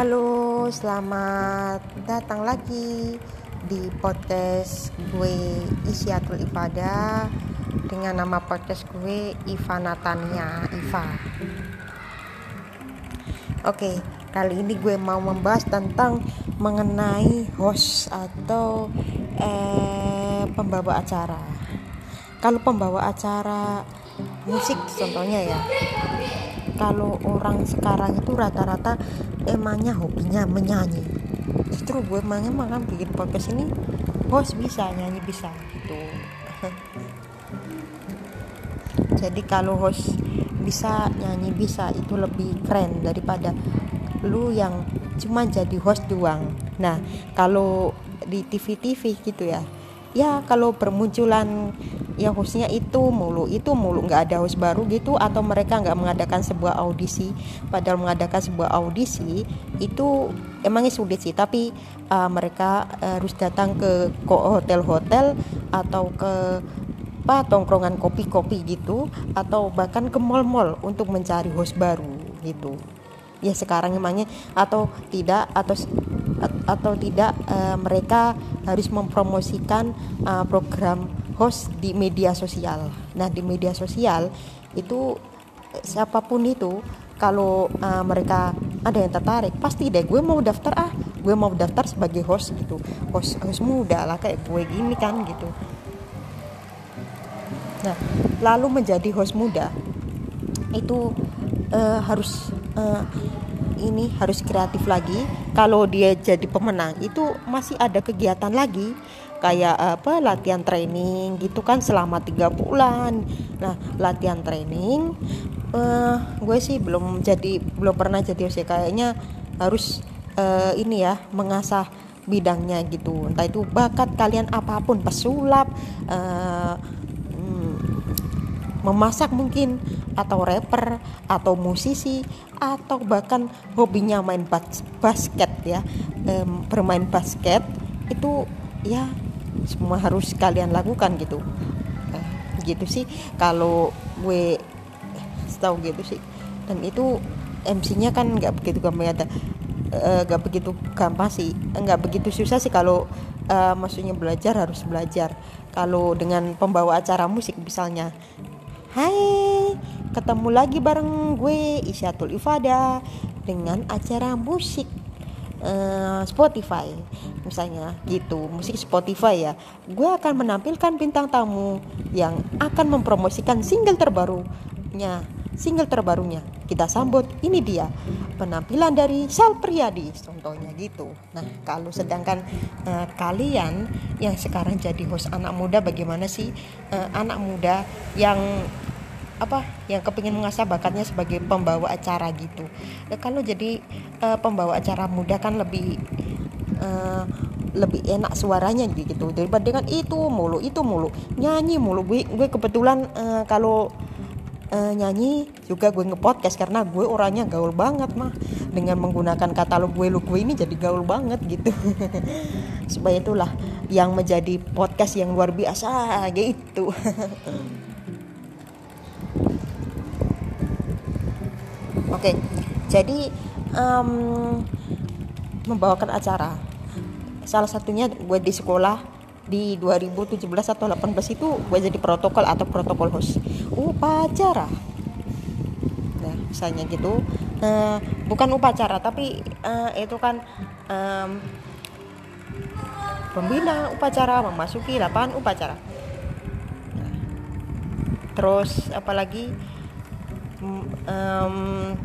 Halo, selamat datang lagi di podcast gue Isyatul Ibadah dengan nama podcast gue Iva Natania Iva. Oke, kali ini gue mau membahas tentang mengenai host atau eh, pembawa acara. Kalau pembawa acara musik contohnya ya kalau orang sekarang itu rata-rata emangnya hobinya menyanyi? Justru gue emangnya makan bikin podcast ini host bisa nyanyi bisa gitu. Jadi kalau host bisa nyanyi bisa itu lebih keren daripada lu yang cuma jadi host doang. Nah kalau di TV-TV gitu ya ya kalau bermunculan ya hostnya itu mulu itu mulu nggak ada host baru gitu atau mereka nggak mengadakan sebuah audisi. Padahal mengadakan sebuah audisi itu emangnya sulit sih tapi uh, mereka harus datang ke hotel-hotel atau ke apa tongkrongan kopi-kopi gitu atau bahkan ke mall-mall untuk mencari host baru gitu. Ya sekarang emangnya atau tidak atau atau tidak uh, mereka harus mempromosikan uh, program host di media sosial. Nah, di media sosial itu siapa pun itu kalau uh, mereka ada yang tertarik pasti deh gue mau daftar ah gue mau daftar sebagai host gitu. Host host muda lah kayak gue gini kan gitu. Nah lalu menjadi host muda itu uh, harus uh, ini harus kreatif lagi. Kalau dia jadi pemenang itu masih ada kegiatan lagi kayak apa latihan training gitu kan selama tiga bulan. Nah latihan training uh, gue sih belum jadi belum pernah jadi sih. Kayaknya harus uh, ini ya mengasah bidangnya gitu. Entah itu bakat kalian apa pun pesulap uh, memasak mungkin atau rapper atau musisi atau bahkan hobinya main bas basket ya. Um, bermain basket itu ya semua harus kalian lakukan gitu. Eh, gitu sih. Kalau gue tahu gitu sih. Dan itu MC-nya kan nggak begitu gampang ada eh, nggak uh, begitu gampang sih. Nggak begitu susah sih kalau uh, maksudnya belajar harus belajar. Kalau dengan pembawa acara musik misalnya. Hai, ketemu lagi bareng gue Isyatul Ifada dengan acara musik uh, Spotify. Misalnya gitu musik Spotify ya. Gue akan menampilkan bintang tamu yang akan mempromosikan single terbarunya single terbarunya. Kita sambut ini dia penampilan dari Sal Priadi contohnya gitu. Nah kalau sedangkan uh, kalian yang sekarang jadi host anak muda bagaimana sih uh, anak muda yang apa yang kepingin mengasah bakatnya sebagai pembawa acara gitu. Ya, kalau jadi uh, pembawa acara muda kan lebih uh, lebih enak suaranya gitu. Daripada dengan itu mulu itu mulu. Nyanyi mulu. Gue gue kebetulan uh, kalau uh, nyanyi juga gue ngepodcast karena gue orangnya gaul banget mah. Dengan menggunakan katalog gue lu gue ini jadi gaul banget gitu. Supaya itulah yang menjadi podcast yang luar biasa gitu Oke, jadi um, membawakan acara. Salah satunya gue di sekolah di 2017 atau 18 itu gue jadi protokol atau protokol host upacara. Nah, misalnya gitu. Uh, bukan upacara tapi uh, itu kan um, pembina upacara memasuki lapangan upacara. Nah, terus apalagi um,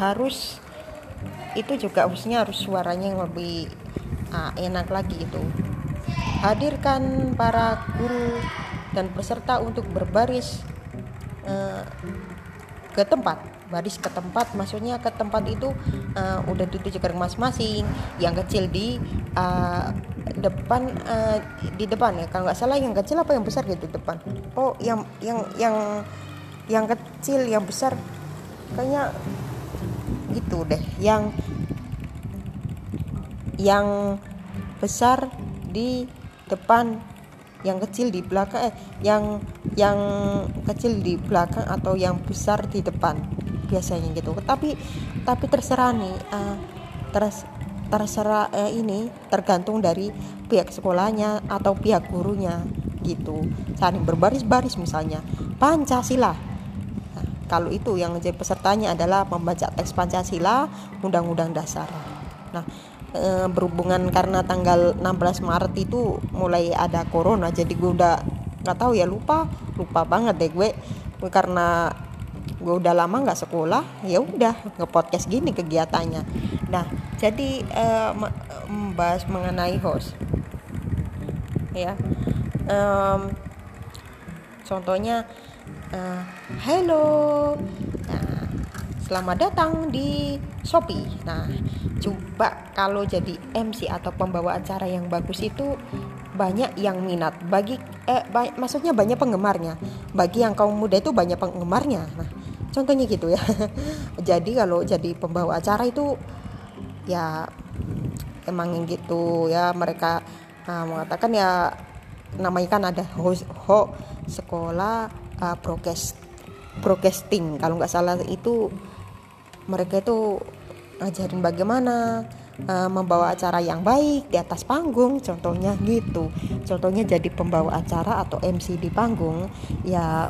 harus itu juga harusnya harus suaranya yang lebih uh, enak lagi itu. Hadirkan para guru dan peserta untuk berbaris uh, ke tempat baris ke tempat maksudnya ke tempat itu uh, udah ditujukan masing-masing yang kecil di uh, depan uh, di depan ya. Kalau nggak salah yang kecil apa yang besar gitu depan? Oh yang yang yang yang kecil yang besar kayaknya gitu deh. Yang yang besar di depan yang kecil di belakang eh yang yang kecil di belakang atau yang besar di depan. Biasanya gitu. Tapi tapi terserah nih uh, terus terserah eh, ini tergantung dari pihak sekolahnya atau pihak gurunya gitu. Saling berbaris-baris misalnya. Pancasila kalau itu yang jadi pesertanya adalah membaca teks Pancasila Undang-Undang Dasar. Nah e, berhubungan karena tanggal 16 Maret itu mulai ada corona jadi gue udah nggak tahu ya lupa lupa banget deh gue. Karena gue udah lama nggak sekolah ya udah nge podcast gini kegiatannya. Nah jadi uh, membahas mengenai host. Ya contohnya uh, hello. Nah, selamat datang di Shopee. Nah coba kalau jadi MC atau pembawa acara yang bagus itu banyak yang minat. Bagi eh, ba maksudnya banyak penggemarnya. Bagi yang kaum muda itu banyak penggemarnya. Nah contohnya gitu ya. Jadi kalau jadi pembawa acara itu ya emang gitu ya mereka uh, mengatakan ya namanya kan ada ho, ho sekolah uh, broadcast broadcasting kalau nggak salah itu mereka itu ngajarin bagaimana uh, membawa acara yang baik di atas panggung contohnya gitu. Contohnya jadi pembawa acara atau MC di panggung ya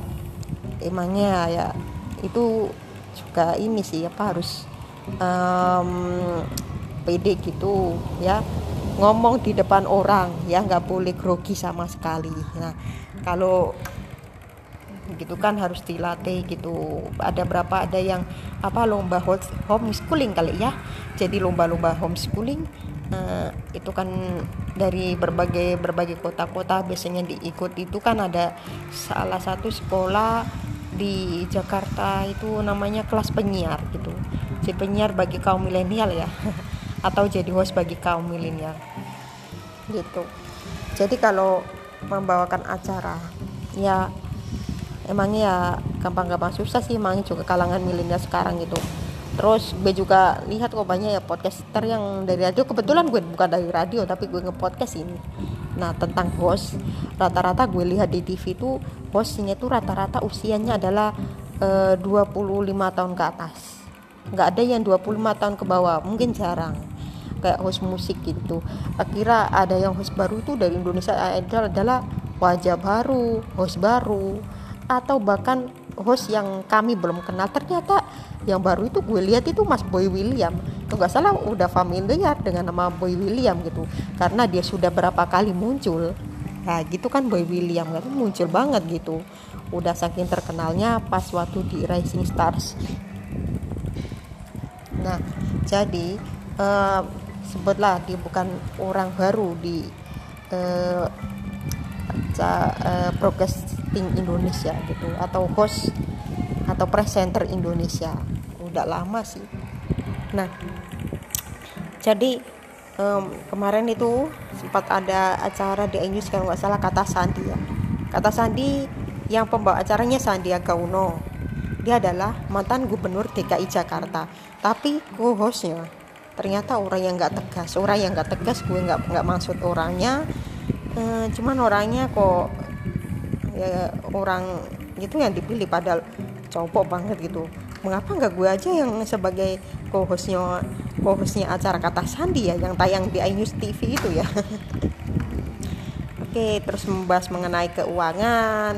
emangnya ya itu juga ini sih apa harus um, pede gitu ya. Ngomong di depan orang ya nggak boleh grogi sama sekali. Nah kalau gitu kan harus dilatih gitu. Ada berapa ada yang apa lomba homeschooling kali ya. Jadi lomba-lomba homeschooling uh, itu kan dari berbagai berbagai kota-kota biasanya diikut. Itu kan ada salah satu sekolah di Jakarta itu namanya kelas penyiar gitu. Jadi penyiar bagi kaum milenial ya. Atau jadi host bagi kaum milenial. Gitu. Jadi kalau membawakan acara ya emangnya ya gampang-gampang susah sih emangnya juga kalangan milenial sekarang gitu. Terus gue juga lihat kok banyak ya podcaster yang dari radio kebetulan gue bukan dari radio tapi gue nge-podcast ini. Nah tentang host rata-rata gue lihat di TV itu hostnya itu rata-rata usianya adalah e, eh, 25 tahun ke atas. Nggak ada yang 25 tahun ke bawah mungkin jarang. Kayak host musik gitu. Akhirnya ada yang host baru itu dari Indonesia Idol adalah wajah baru host baru atau bahkan host yang kami belum kenal. Ternyata yang baru itu gue lihat itu Mas Boy William. Kalau nggak salah udah familiar dengan nama Boy William gitu. Karena dia sudah berapa kali muncul. Nah gitu kan Boy William kan muncul banget gitu. Udah saking terkenalnya pas waktu di Rising Stars. Nah jadi uh, sebutlah dia bukan orang baru di uh, uh, broadcasting Indonesia gitu atau host atau presenter Indonesia. Udah lama sih. Nah jadi um, kemarin itu sempat ada acara di Inggris kalau nggak salah kata Sandi ya. Kata Sandi yang pembawa acaranya Sandiaga Uno. Dia adalah mantan gubernur DKI Jakarta. Tapi co-hostnya ternyata orang yang nggak tegas. Orang yang nggak tegas gue nggak nggak maksud orangnya e, cuman orangnya kok ya orang itu yang dipilih padahal cowok banget gitu. Mengapa nggak gue aja yang sebagai co-hostnya co-hostnya acara kata Sandi ya yang tayang di iNews TV itu ya? Oke terus membahas mengenai keuangan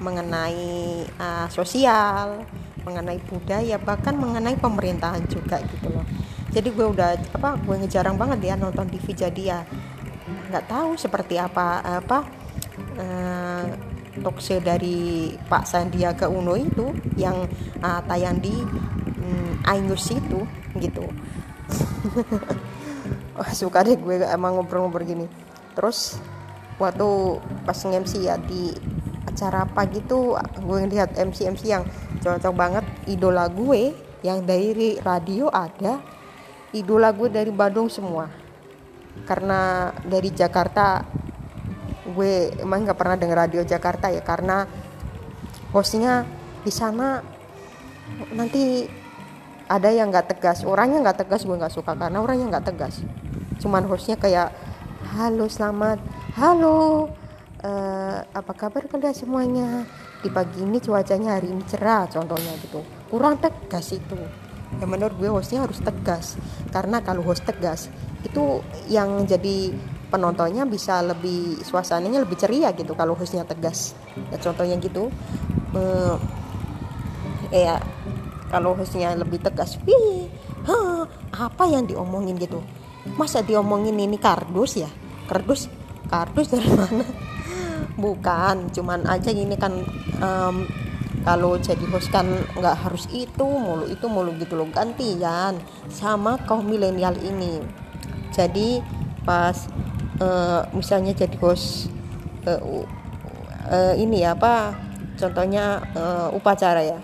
mengenai uh, sosial mengenai budaya bahkan mengenai pemerintahan juga gitu loh. Jadi gue udah apa gue ngejarang banget ya nonton TV jadi ya nggak tahu seperti apa apa uh, dari Pak Sandiaga Uno itu yang uh, tayang di um, iNews itu gitu. Oh, suka deh gue emang ngobrol-ngobrol gini. Terus waktu pas nge-MC ya di acara apa gitu gue ngeliat MC-MC yang cocok banget idola gue yang dari radio ada idola gue dari Bandung semua karena dari Jakarta gue emang nggak pernah denger radio Jakarta ya karena hostnya di sana nanti ada yang nggak tegas. Orangnya nggak tegas gue nggak suka karena orangnya nggak tegas. Cuman hostnya kayak halo selamat. Halo uh, apa kabar kalian semuanya? Di pagi ini cuacanya hari ini cerah contohnya gitu. Kurang tegas itu. Ya menurut gue hostnya harus tegas. Karena kalau host tegas itu yang jadi penontonnya bisa lebih suasananya lebih ceria gitu kalau hostnya tegas. Ya contohnya gitu. Eh, ya kalau hostnya lebih tegas wih huh, apa yang diomongin gitu? Masa diomongin ini kardus ya? Kardus? Kardus dari mana? Bukan cuman aja gini kan um, kalau jadi host kan nggak harus itu mulu itu mulu gitu loh gantian sama kaum milenial ini jadi pas uh, misalnya jadi host uh, uh, ini apa contohnya uh, upacara ya.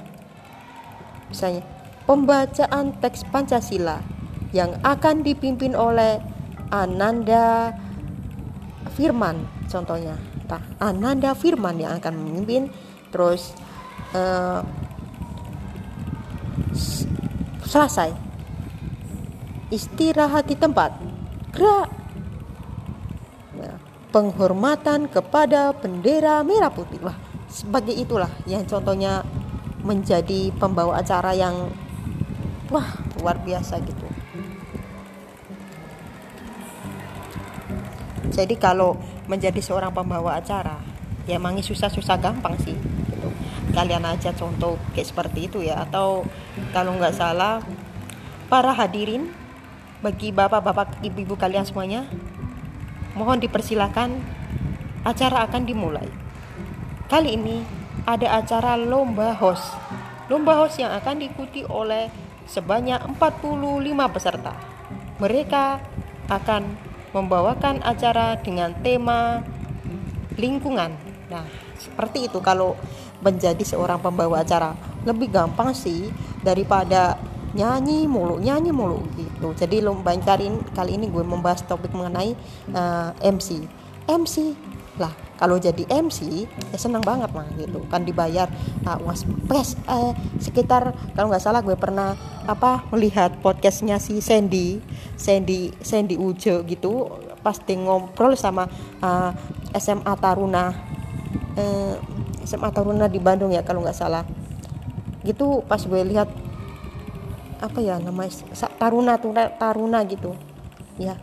Misalnya pembacaan teks Pancasila yang akan dipimpin oleh Ananda Firman contohnya. Nah, Ananda Firman yang akan memimpin terus uh, selesai. Istirahat di tempat gerak. Ya, penghormatan kepada bendera merah putih. Lah sebagai itulah yang contohnya menjadi pembawa acara yang wah luar biasa gitu. Jadi kalau menjadi seorang pembawa acara ya emangnya susah-susah gampang sih gitu. kalian aja contoh kayak seperti itu ya. Atau kalau nggak salah para hadirin bagi bapak-bapak ibu-ibu kalian semuanya mohon dipersilakan acara akan dimulai kali ini ada acara lomba host lomba host yang akan diikuti oleh sebanyak 45 peserta. Mereka akan membawakan acara dengan tema lingkungan. Nah, seperti itu kalau menjadi seorang pembawa acara lebih gampang sih daripada nyanyi mulu nyanyi mulu gitu. Jadi lomba kali ini, kali ini gue membahas topik mengenai uh, eh, MC. MC lah kalau jadi MC ya senang banget mah gitu. Kan dibayar uh, uang pes uh, sekitar kalau nggak salah gue pernah apa melihat podcastnya si Sandy Sandy Sandy Ujo gitu pas di ngobrol sama uh, SMA Taruna uh, SMA Taruna di Bandung ya kalau nggak salah. Gitu pas gue lihat apa ya namanya Taruna Taruna gitu. Ya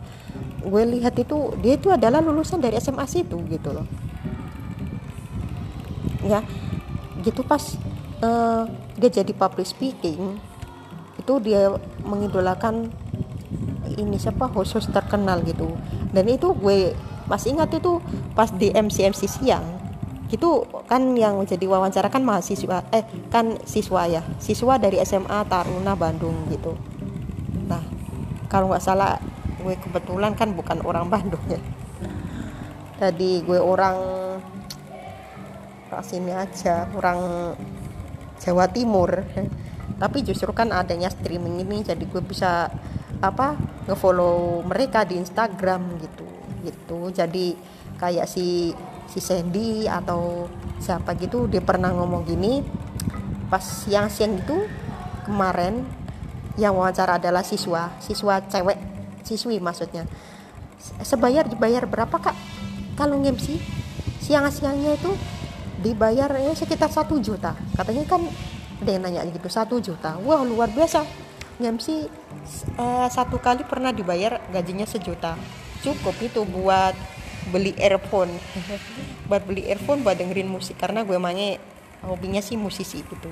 gue lihat itu dia itu adalah lulusan dari SMA situ gitu loh. Ya gitu pas uh, dia jadi public speaking itu dia mengidolakan ini siapa host-host terkenal gitu. Dan itu gue masih ingat itu pas di MC MC siang itu kan yang jadi wawancara kan mahasiswa eh kan siswa ya. Siswa dari SMA Taruna Bandung gitu. Nah kalau nggak salah gue kebetulan kan bukan orang Bandung ya. Tadi gue orang sini aja orang Jawa Timur. Tapi justru kan adanya streaming ini jadi gue bisa apa ngefollow mereka di Instagram gitu gitu. Jadi kayak si si Sandy atau siapa gitu dia pernah ngomong gini pas siang-siang itu kemarin yang wawancara adalah siswa siswa cewek siswi maksudnya. Sebayar dibayar berapa kak? Kalau ngemsi siang-siangnya itu dibayar ya sekitar satu juta. Katanya kan ada yang nanya gitu satu juta? Wah luar biasa. MC eh, satu kali pernah dibayar gajinya sejuta. Cukup itu buat beli earphone. Buat beli earphone buat dengerin musik. Karena gue emangnya hobinya sih musisi gitu.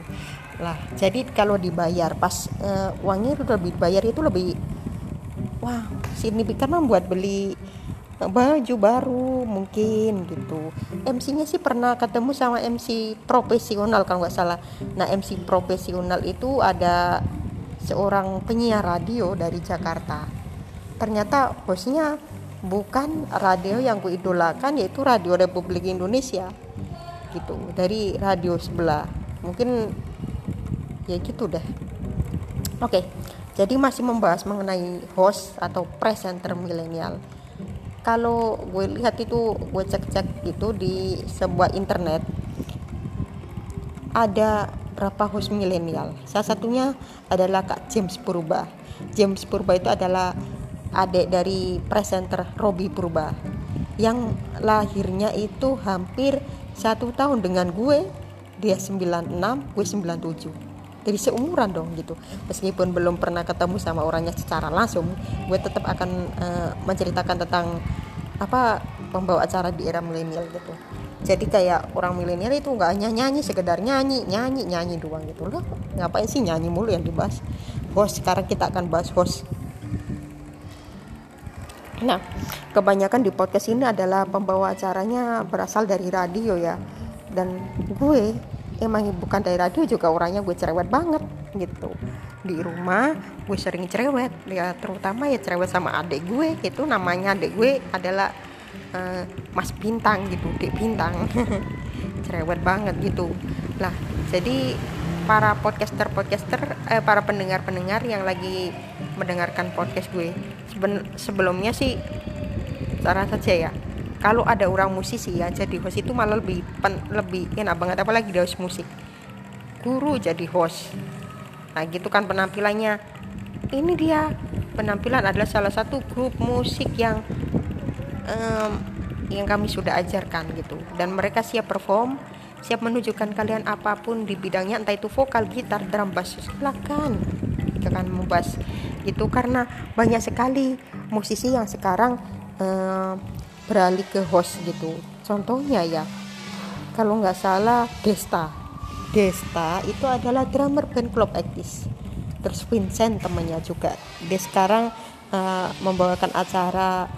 Lah jadi kalau dibayar pas eh, uangnya udah dibayar itu lebih wah signifikan membuat beli baju baru mungkin gitu. MC-nya sih pernah ketemu sama MC profesional kalau nggak salah. Nah MC profesional itu ada seorang penyiar radio dari Jakarta. Ternyata bosnya bukan radio yang kuidolakan yaitu Radio Republik Indonesia. Gitu dari radio sebelah. Mungkin ya gitu deh. Oke jadi masih membahas mengenai host atau presenter milenial. Kalau gue lihat itu gue cek-cek itu di sebuah internet ada berapa host milenial? Salah satunya adalah Kak James Purba. James Purba itu adalah adik dari presenter Robi Purba yang lahirnya itu hampir satu tahun dengan gue. Dia 96 gue 97 itu jadi seumuran dong gitu. Meskipun belum pernah ketemu sama orangnya secara langsung gue tetap akan uh, menceritakan tentang apa pembawa acara di era milenial gitu. Jadi kayak orang milenial itu nggak hanya nyanyi sekedar nyanyi nyanyi nyanyi doang gitu. Loh ngapain sih nyanyi mulu yang dibahas? Host sekarang kita akan bahas host Nah, kebanyakan di podcast ini adalah pembawa acaranya berasal dari radio ya. Dan gue emang bukan dari radio juga orangnya gue cerewet banget gitu. Di rumah gue sering cerewet ya terutama ya cerewet sama adik gue itu namanya adik gue adalah uh, Mas Bintang gitu, Dek Bintang. cerewet banget gitu. Lah, jadi para podcaster-podcaster eh, para pendengar-pendengar yang lagi mendengarkan podcast gue Seben, sebelumnya sih cara saja ya. Kalau ada orang musisi ya jadi host itu malah lebih pen, lebih enak banget apalagi dia host musik. Guru jadi host. Nah gitu kan penampilannya. Ini dia penampilan adalah salah satu grup musik yang um, yang kami sudah ajarkan gitu. Dan mereka siap perform siap menunjukkan kalian apa pun di bidangnya entah itu vokal gitar drum bass silakan kita akan membahas itu. Karena banyak sekali musisi yang sekarang eh, beralih ke host gitu. Contohnya ya kalau nggak salah Desta. Desta itu adalah drummer band Club Actis terus Vincent temannya juga. Dia sekarang uh, membawakan acara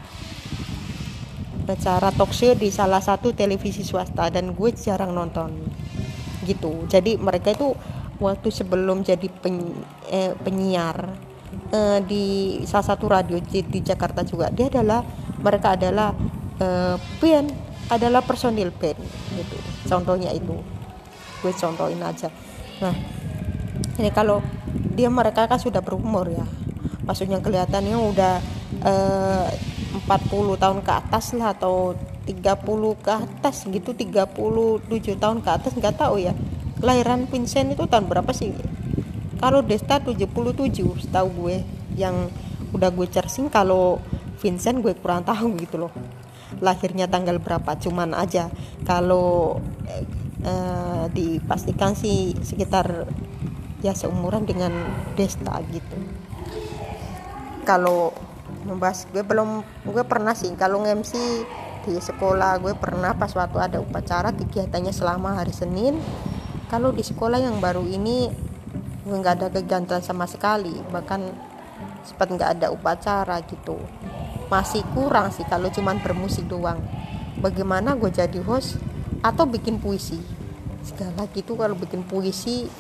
acara talk show di salah satu televisi swasta dan gue jarang nonton gitu. Jadi mereka itu waktu sebelum jadi pen, eh, penyiar eh, di salah satu radio di, Jakarta juga. Dia adalah mereka adalah eh, adalah personil band gitu. Contohnya itu. Gue contohin aja. Nah ini kalau dia mereka kan sudah berumur ya. Maksudnya kelihatannya udah eh, 40 tahun ke atas lah atau 30 ke atas gitu 37 tahun ke atas nggak tahu ya kelahiran Vincent itu tahun berapa sih? Kalau Desta 77 setahu gue yang udah gue searching kalau Vincent gue kurang tahu gitu loh. Lahirnya tanggal berapa cuman aja. Kalau eh, dipastikan sih sekitar ya seumuran dengan Desta gitu. Kalau membahas gue belum gue pernah sih kalau nge-MC di sekolah gue pernah pas waktu ada upacara kegiatannya selama hari Senin kalau di sekolah yang baru ini nggak ada kegiatan sama sekali. Bahkan sempat nggak ada upacara gitu. Masih kurang sih kalau cuman bermusik doang. Bagaimana gue jadi host atau bikin puisi? Segala gitu kalau bikin puisi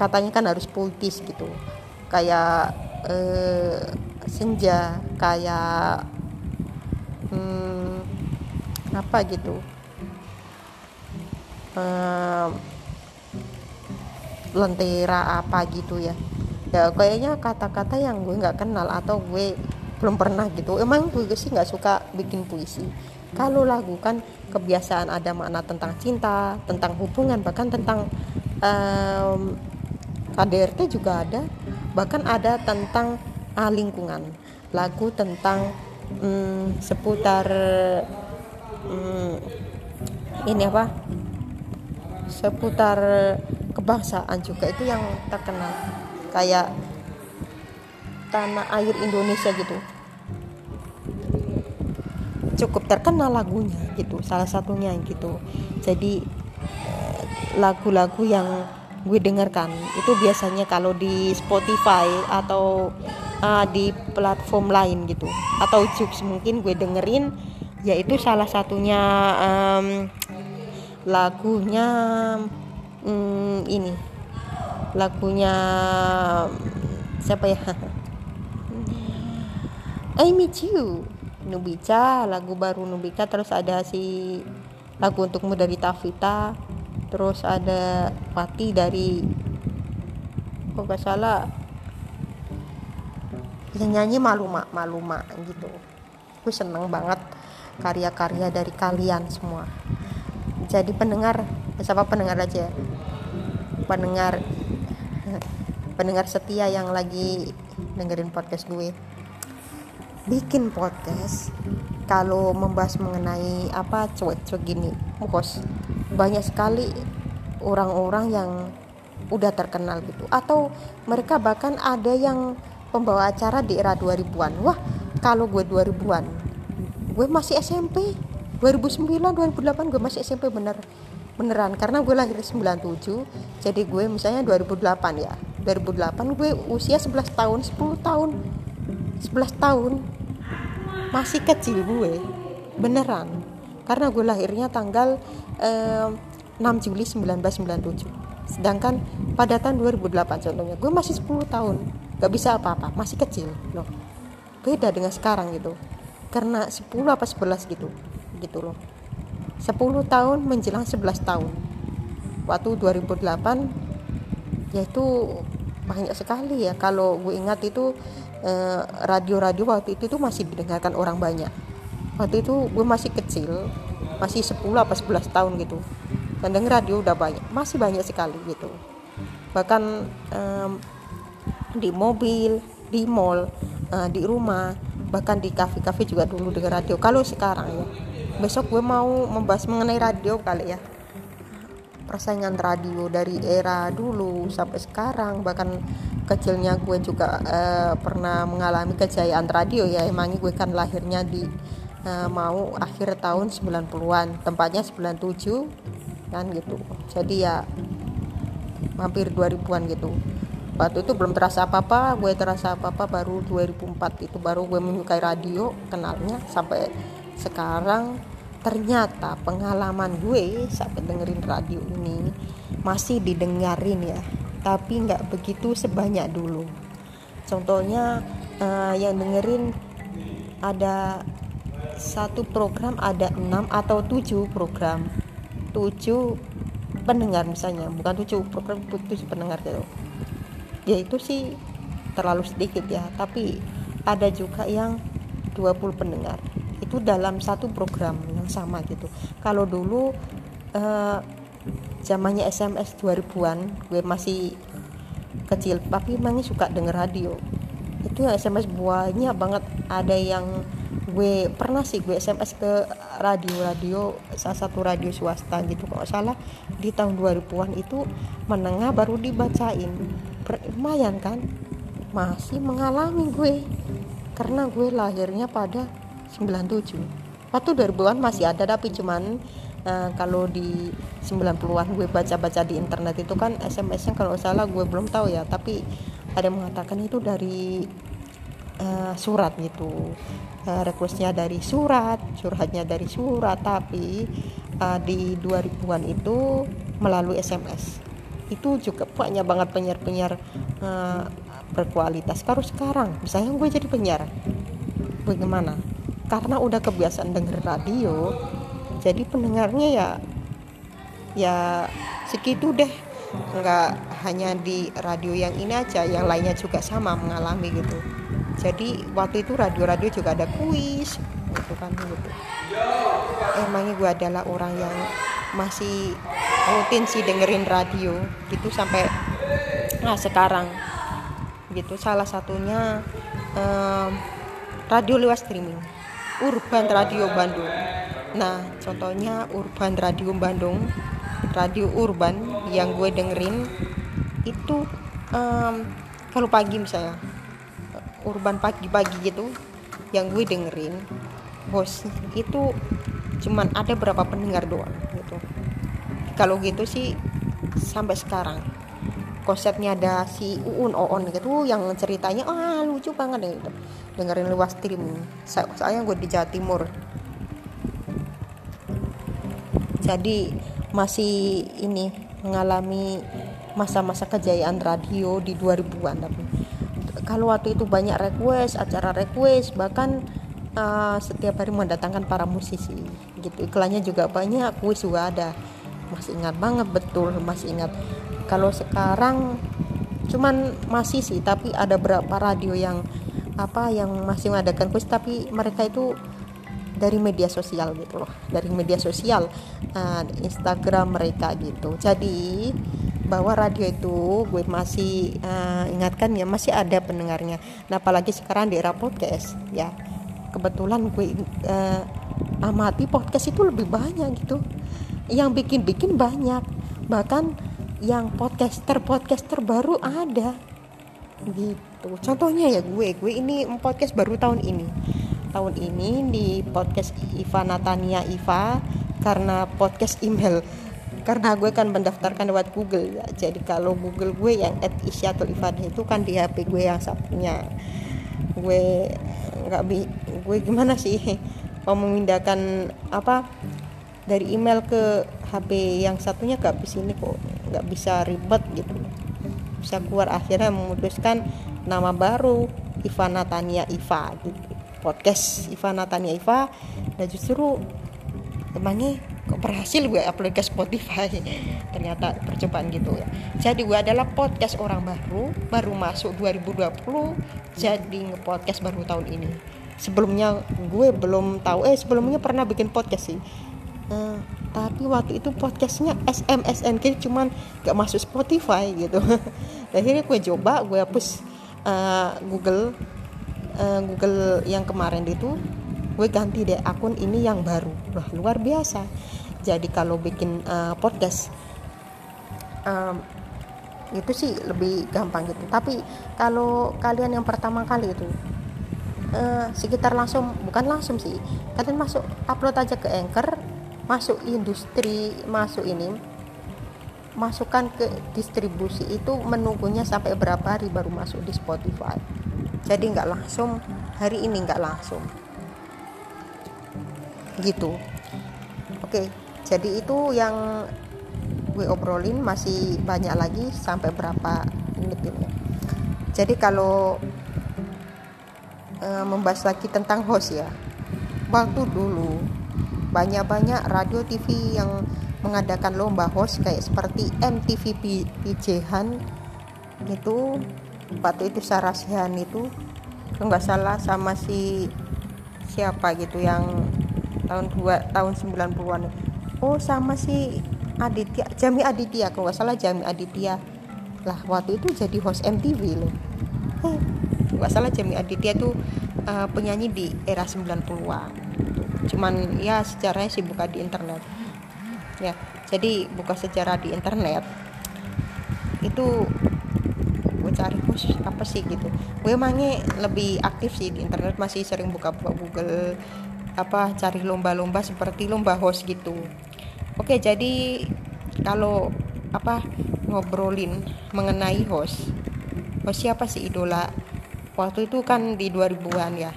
katanya kan harus puitis gitu. Kayak eh, senja kayak hmm, apa gitu. Um, lentera apa gitu ya. Ya kayaknya kata-kata yang gue nggak kenal atau gue belum pernah gitu. Emang gue sih nggak suka bikin puisi. Kalau lagu kan kebiasaan ada makna tentang cinta tentang hubungan bahkan tentang um, KDRT juga ada. Bahkan ada tentang uh, lingkungan. Lagu tentang um, seputar um, ini apa? Seputar kebangsaan juga itu yang terkenal. Kayak tanah air Indonesia gitu. Cukup terkenal lagunya gitu salah satunya gitu. Jadi eh, lagu-lagu yang gue dengarkan itu biasanya kalau di Spotify atau uh, di platform lain gitu. Atau Jux mungkin gue dengerin yaitu salah satunya um, lagunya um, ini. Lagunya siapa ya? I Miss You Nubica lagu baru Nubica. Terus ada si lagu untukmu dari Tavita. Terus ada Pati dari kok gak salah? Yang nyanyi Maluma Maluma gitu. Gue seneng banget karya-karya dari kalian semua. Jadi pendengar siapa pendengar aja pendengar pendengar setia yang lagi dengerin podcast gue. Bikin podcast kalau membahas mengenai apa cuek-cuek gini. Mukos banyak sekali orang-orang yang udah terkenal gitu. Atau mereka bahkan ada yang pembawa acara di era 2000-an wah kalau gue 2000-an gue masih SMP 2009 2008 gue masih SMP bener beneran karena gue lahir 97 jadi gue misalnya 2008 ya. 2008 gue usia 11 tahun 10 tahun 11 tahun. Masih kecil gue beneran. Karena gue lahirnya tanggal eh, 6 Juli 1997 sedangkan pada tahun 2008 contohnya gue masih 10 tahun. Gak bisa apa-apa masih kecil loh. Beda dengan sekarang gitu. Karena 10 apa 11 gitu gitu loh 10 tahun menjelang 11 tahun. Waktu 2008 yaitu banyak sekali ya. Kalau gue ingat itu eh, radio-radio eh, waktu itu tuh masih didengarkan orang banyak. Waktu itu gue masih kecil masih 10 apa 11 tahun gitu. Dan denger radio udah banyak masih banyak sekali gitu. Bahkan um, di mobil di mall uh, di rumah bahkan di kafe-kafe juga dulu denger radio. Kalau sekarang ya besok gue mau membahas mengenai radio kali ya. Persaingan radio dari era dulu sampai sekarang bahkan kecilnya gue juga uh, pernah mengalami kejayaan radio ya. Emangnya gue kan lahirnya di uh, mau akhir tahun 90-an tempatnya 97 kan gitu. Jadi ya hampir 2000-an gitu. Waktu itu belum terasa apa-apa gue terasa apa-apa baru 2004 itu baru gue menyukai radio kenalnya sampai sekarang ternyata pengalaman gue sampai dengerin radio ini masih didengarin ya tapi nggak begitu sebanyak dulu. Contohnya uh, yang dengerin ada satu program ada enam atau tujuh program. Tujuh pendengar misalnya bukan tujuh program tujuh pendengar gitu. Ya itu sih terlalu sedikit ya tapi ada juga yang 20 pendengar itu dalam satu program yang sama gitu. Kalau dulu eh, zamannya SMS 2000-an gue masih kecil tapi emangnya suka denger radio. Itu SMS banyak banget. Ada yang gue pernah sih gue SMS ke radio-radio salah satu radio swasta gitu kalau salah di tahun 2000-an itu menengah baru dibacain. Lumayan kan? Masih mengalami gue. Karena gue lahirnya pada 97 waktu 2000-an masih ada tapi cuman uh, kalau di 90-an gue baca-baca di internet itu kan SMS-nya kalau salah gue belum tahu ya tapi ada yang mengatakan itu dari uh, surat gitu. Uh, requestnya dari surat suratnya dari surat tapi uh, di 2000-an itu melalui SMS itu juga banyak banget penyiar-penyiar uh, berkualitas. Kalau sekarang misalnya gue jadi penyiar bagaimana karena udah kebiasaan denger radio jadi pendengarnya ya ya segitu deh. Nggak hanya di radio yang ini aja yang lainnya juga sama mengalami gitu. Jadi waktu itu radio-radio juga ada kuis gitu kan gitu. Emangnya gue adalah orang yang masih rutin sih dengerin radio gitu sampai nah sekarang. Gitu salah satunya um, radio lewat streaming Urban Radio Bandung. Nah contohnya Urban Radio Bandung radio urban yang gue dengerin itu um, kalau pagi misalnya urban pagi-pagi gitu yang gue dengerin bos itu cuman ada berapa pendengar doang gitu. Kalau gitu sih sampai sekarang. Konsepnya ada si Uun Oon gitu yang ceritanya ah lucu banget gitu. Dengerin luas stream saya gue di Jawa Timur. Jadi masih ini mengalami masa-masa kejayaan radio di 2000-an tapi kalau waktu itu banyak request acara request bahkan uh, setiap hari mendatangkan para musisi. Gitu iklannya juga banyak kuis juga ada. Masih ingat banget betul masih ingat. Kalau sekarang cuman masih sih tapi ada berapa radio yang apa yang masih mengadakan kuis tapi mereka itu dari media sosial gitu loh dari media sosial uh, Instagram mereka gitu. Jadi bahwa radio itu gue masih uh, ingatkan ya masih ada pendengarnya. Nah apalagi sekarang di era podcast ya kebetulan gue uh, amati podcast itu lebih banyak gitu. Yang bikin-bikin banyak bahkan yang podcaster podcaster baru ada gitu contohnya ya gue gue ini podcast baru tahun ini. Tahun ini di podcast Iva Natania Iva karena podcast email. Karena gue kan mendaftarkan lewat Google ya. Jadi kalau Google gue yang at Isyatul Ifadah itu kan di HP gue yang satunya gue nggak bi gue gimana sih? Mau memindahkan apa? Dari email ke HP yang satunya gak bisa ini kok. Nggak bisa ribet gitu. Bisa keluar akhirnya memutuskan nama baru Iva Natania Iva gitu. Podcast Iva Natania Iva. Dan justru emangnya kok berhasil gue upload ke Spotify? Ternyata percobaan gitu ya. Jadi gue adalah podcast orang baru baru masuk 2020 jadi nge-podcast baru tahun ini. Sebelumnya gue belum tahu eh sebelumnya pernah bikin podcast sih. Uh, tapi waktu itu podcastnya SMSNK cuman gak masuk Spotify gitu. Akhirnya gue coba gue hapus uh, Google uh, Google yang kemarin itu gue ganti deh akun ini yang baru. Wah luar biasa. Jadi kalau bikin uh, podcast um, itu sih lebih gampang gitu. Tapi kalau kalian yang pertama kali itu uh, sekitar langsung bukan langsung sih kalian masuk upload aja ke anchor masuk industri masuk ini masukkan ke distribusi itu menunggunya sampai berapa hari baru masuk di Spotify. Jadi nggak langsung hari ini nggak langsung. Gitu. Oke jadi itu yang gue obrolin masih banyak lagi sampai berapa menit ini. Jadi kalau e, membahas lagi tentang host ya. Waktu dulu banyak-banyak radio TV yang mengadakan lomba host kayak seperti MTV Pijehan itu waktu itu Sarasihan itu. Nggak salah sama si siapa gitu yang tahun dua tahun 90-an oh sama si Aditya Jami Aditya. Kalau nggak salah Jami Aditya. Lah waktu itu jadi host MTV loh. Eh nggak salah Jami Aditya tuh uh, penyanyi di era 90-an cuman ya sejarahnya sih buka di internet ya jadi buka sejarah di internet itu gue cari host apa sih? Gitu. Gue emangnya lebih aktif sih di internet masih sering buka-buka Google apa cari lomba-lomba seperti lomba host gitu. Oke jadi kalau apa ngobrolin mengenai host host siapa sih idola? Waktu itu kan di 2000-an ya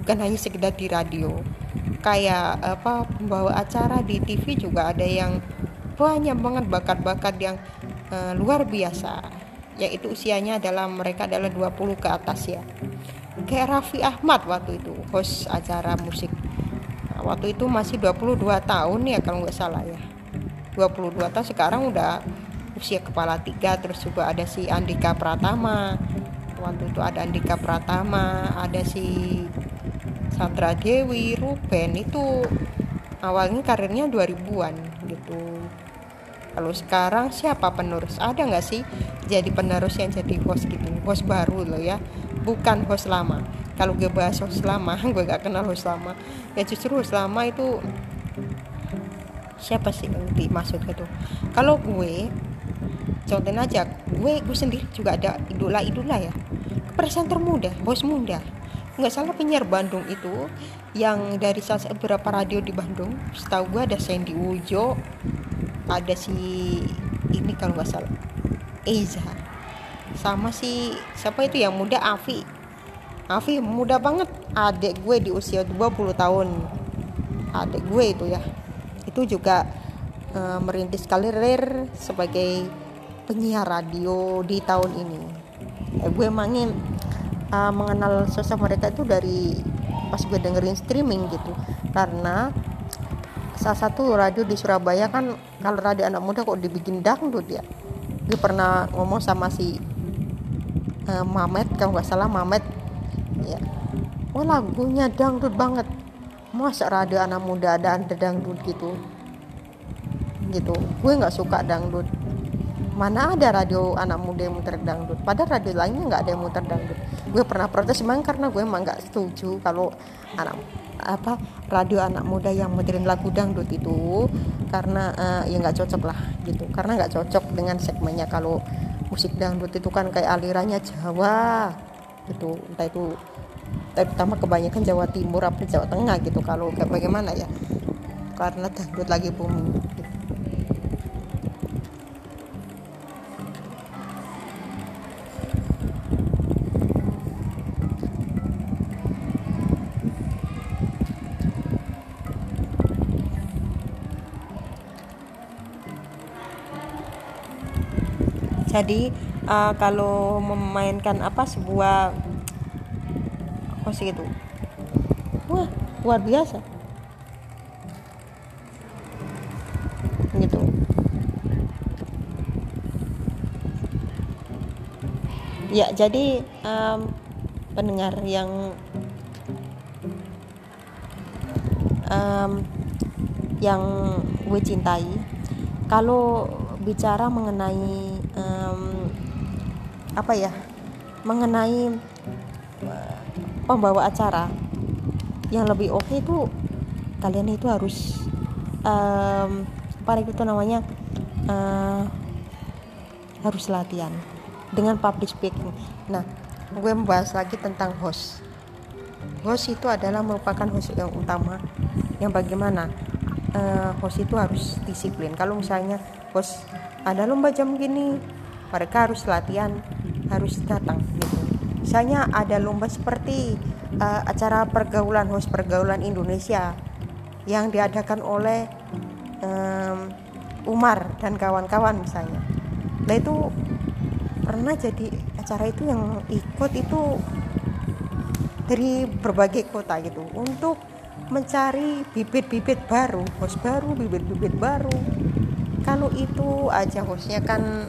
bukan hanya sekedar di radio kayak apa pembawa acara di TV juga ada yang banyak banget bakat-bakat yang uh, luar biasa. Yaitu usianya adalah mereka adalah 20 ke atas ya. Kayak Raffi Ahmad waktu itu host acara musik. Waktu itu masih 22 tahun ya kalau nggak salah ya. 22 tahun sekarang udah usia kepala tiga terus juga ada si Andika Pratama. Waktu itu ada Andika Pratama ada si Sandra Dewi Ruben itu awalnya karirnya 2000-an gitu. Kalau sekarang siapa penerus? Ada nggak sih jadi penerus yang jadi host gitu? Host baru loh ya bukan host lama. Kalau gue bahas host lama gue gak kenal host lama. Ya justru host lama itu siapa sih yang dimaksud itu? Kalau gue contohin aja gue gue sendiri juga ada idola idola ya. Presenter muda host muda nggak salah penyiar Bandung itu yang dari salah beberapa radio di Bandung. Setahu gue ada Sandy Ujo ada si ini kalau nggak salah Eza. Sama si siapa itu yang muda? Avi Afi muda banget. Adik gue di usia 20 tahun. Adik gue itu ya. Itu juga uh, merintis karir sebagai penyiar radio di tahun ini. Eh, gue emangin uh, mengenal sosok mereka itu dari pas gue dengerin streaming gitu. Karena salah satu radio di Surabaya kan kalau radio anak muda kok dibikin dangdut ya. Gue pernah ngomong sama si uh, Mamet kalau nggak salah Mamet ya oh lagunya dangdut banget. Masa radio anak muda ada ada dangdut gitu? Gitu. Gue nggak suka dangdut. Mana ada radio anak muda yang muter dangdut? Padahal radio lainnya nggak ada yang muter dangdut gue pernah protes emang karena gue emang nggak setuju kalau anak apa radio anak muda yang muterin lagu dangdut itu karena uh, ya nggak cocok lah gitu. Karena nggak cocok dengan segmennya. Kalau musik dangdut itu kan kayak alirannya Jawa gitu. Entah itu terutama kebanyakan Jawa Timur apa Jawa Tengah gitu. Kalau kayak bagaimana ya? Karena dangdut lagi booming jadi uh, kalau memainkan apa sebuah apa sih itu? Wah luar biasa. Gitu. Ya jadi um, pendengar yang um, yang gue cintai kalau bicara mengenai apa ya mengenai uh, pembawa acara yang lebih oke okay itu kalian itu harus um, apa itu namanya uh, harus latihan dengan public speaking. Nah gue membahas lagi tentang host. Host itu adalah merupakan host yang utama yang bagaimana uh, host itu harus disiplin. Kalau misalnya bos ada lomba jam gini mereka harus latihan harus datang gitu. Misalnya ada lomba seperti uh, acara pergaulan host pergaulan Indonesia yang diadakan oleh um, Umar dan kawan-kawan misalnya. Nah itu pernah jadi acara itu yang ikut itu dari berbagai kota gitu untuk mencari bibit-bibit baru host baru bibit-bibit baru. Kalau itu aja hostnya kan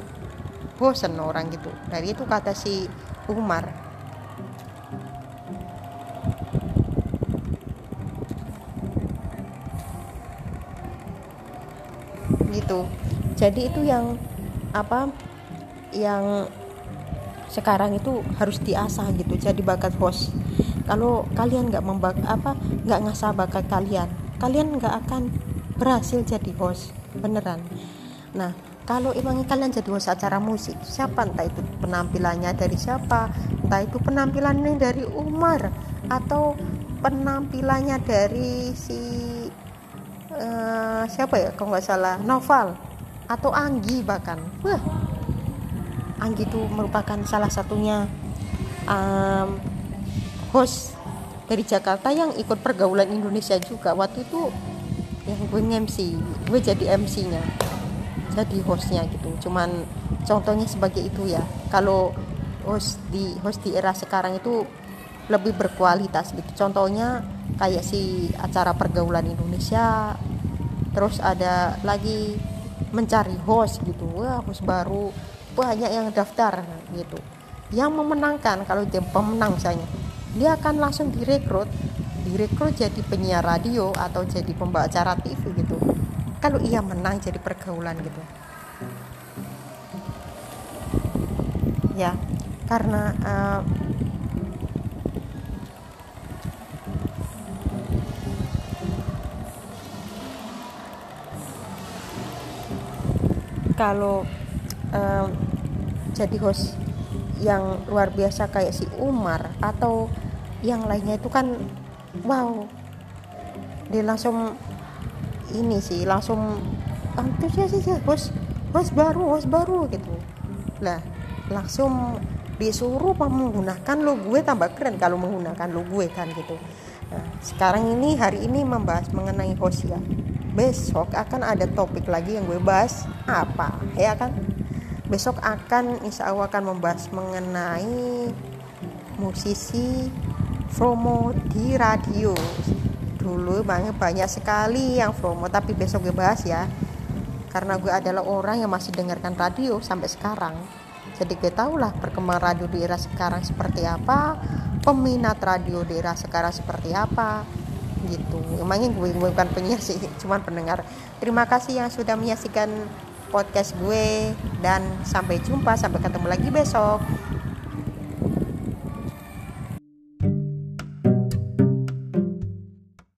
bosen orang gitu. Dari itu kata si Umar. Gitu. Jadi itu yang apa yang sekarang itu harus diasah gitu jadi bakat host kalau kalian nggak membak apa nggak ngasah bakat kalian kalian nggak akan berhasil jadi host beneran. Nah kalau emang kalian jadi host acara musik siapa entah itu penampilannya dari siapa entah itu penampilannya dari Umar atau penampilannya dari si uh, siapa ya kalau nggak salah Noval atau Anggi bahkan. Wah Anggi itu merupakan salah satunya um, host dari Jakarta yang ikut pergaulan Indonesia juga. Waktu itu yang gue MC gue jadi MC jadi hostnya gitu. Cuman contohnya sebagai itu ya kalau host di host di era sekarang itu lebih berkualitas gitu. Contohnya kayak si acara pergaulan Indonesia terus ada lagi mencari host gitu. Wah host baru banyak yang daftar gitu. Yang memenangkan kalau dia pemenang misalnya dia akan langsung direkrut direkrut jadi penyiar radio atau jadi pembawa acara TV gitu kalau ia menang jadi pergaulan gitu. Ya karena uh, kalau uh, jadi host yang luar biasa kayak si Umar atau yang lainnya itu kan wow dia langsung ini sih langsung antusias sih bos bos baru bos baru gitu. Lah langsung disuruh menggunakan lo gue tambah keren kalau menggunakan lo gue kan gitu. Nah, sekarang ini hari ini membahas mengenai host besok akan ada topik lagi yang gue bahas apa ya kan? Besok akan insya Allah akan membahas mengenai musisi promo di radio dulu banyak banyak sekali yang promo tapi besok gue bahas ya. Karena gue adalah orang yang masih dengarkan radio sampai sekarang. Jadi gue tau lah perkembangan radio di era sekarang seperti apa peminat radio di era sekarang seperti apa gitu. Emangnya gue, gue bukan penyiar sih cuman pendengar. Terima kasih yang sudah menyaksikan podcast gue dan sampai jumpa sampai ketemu lagi besok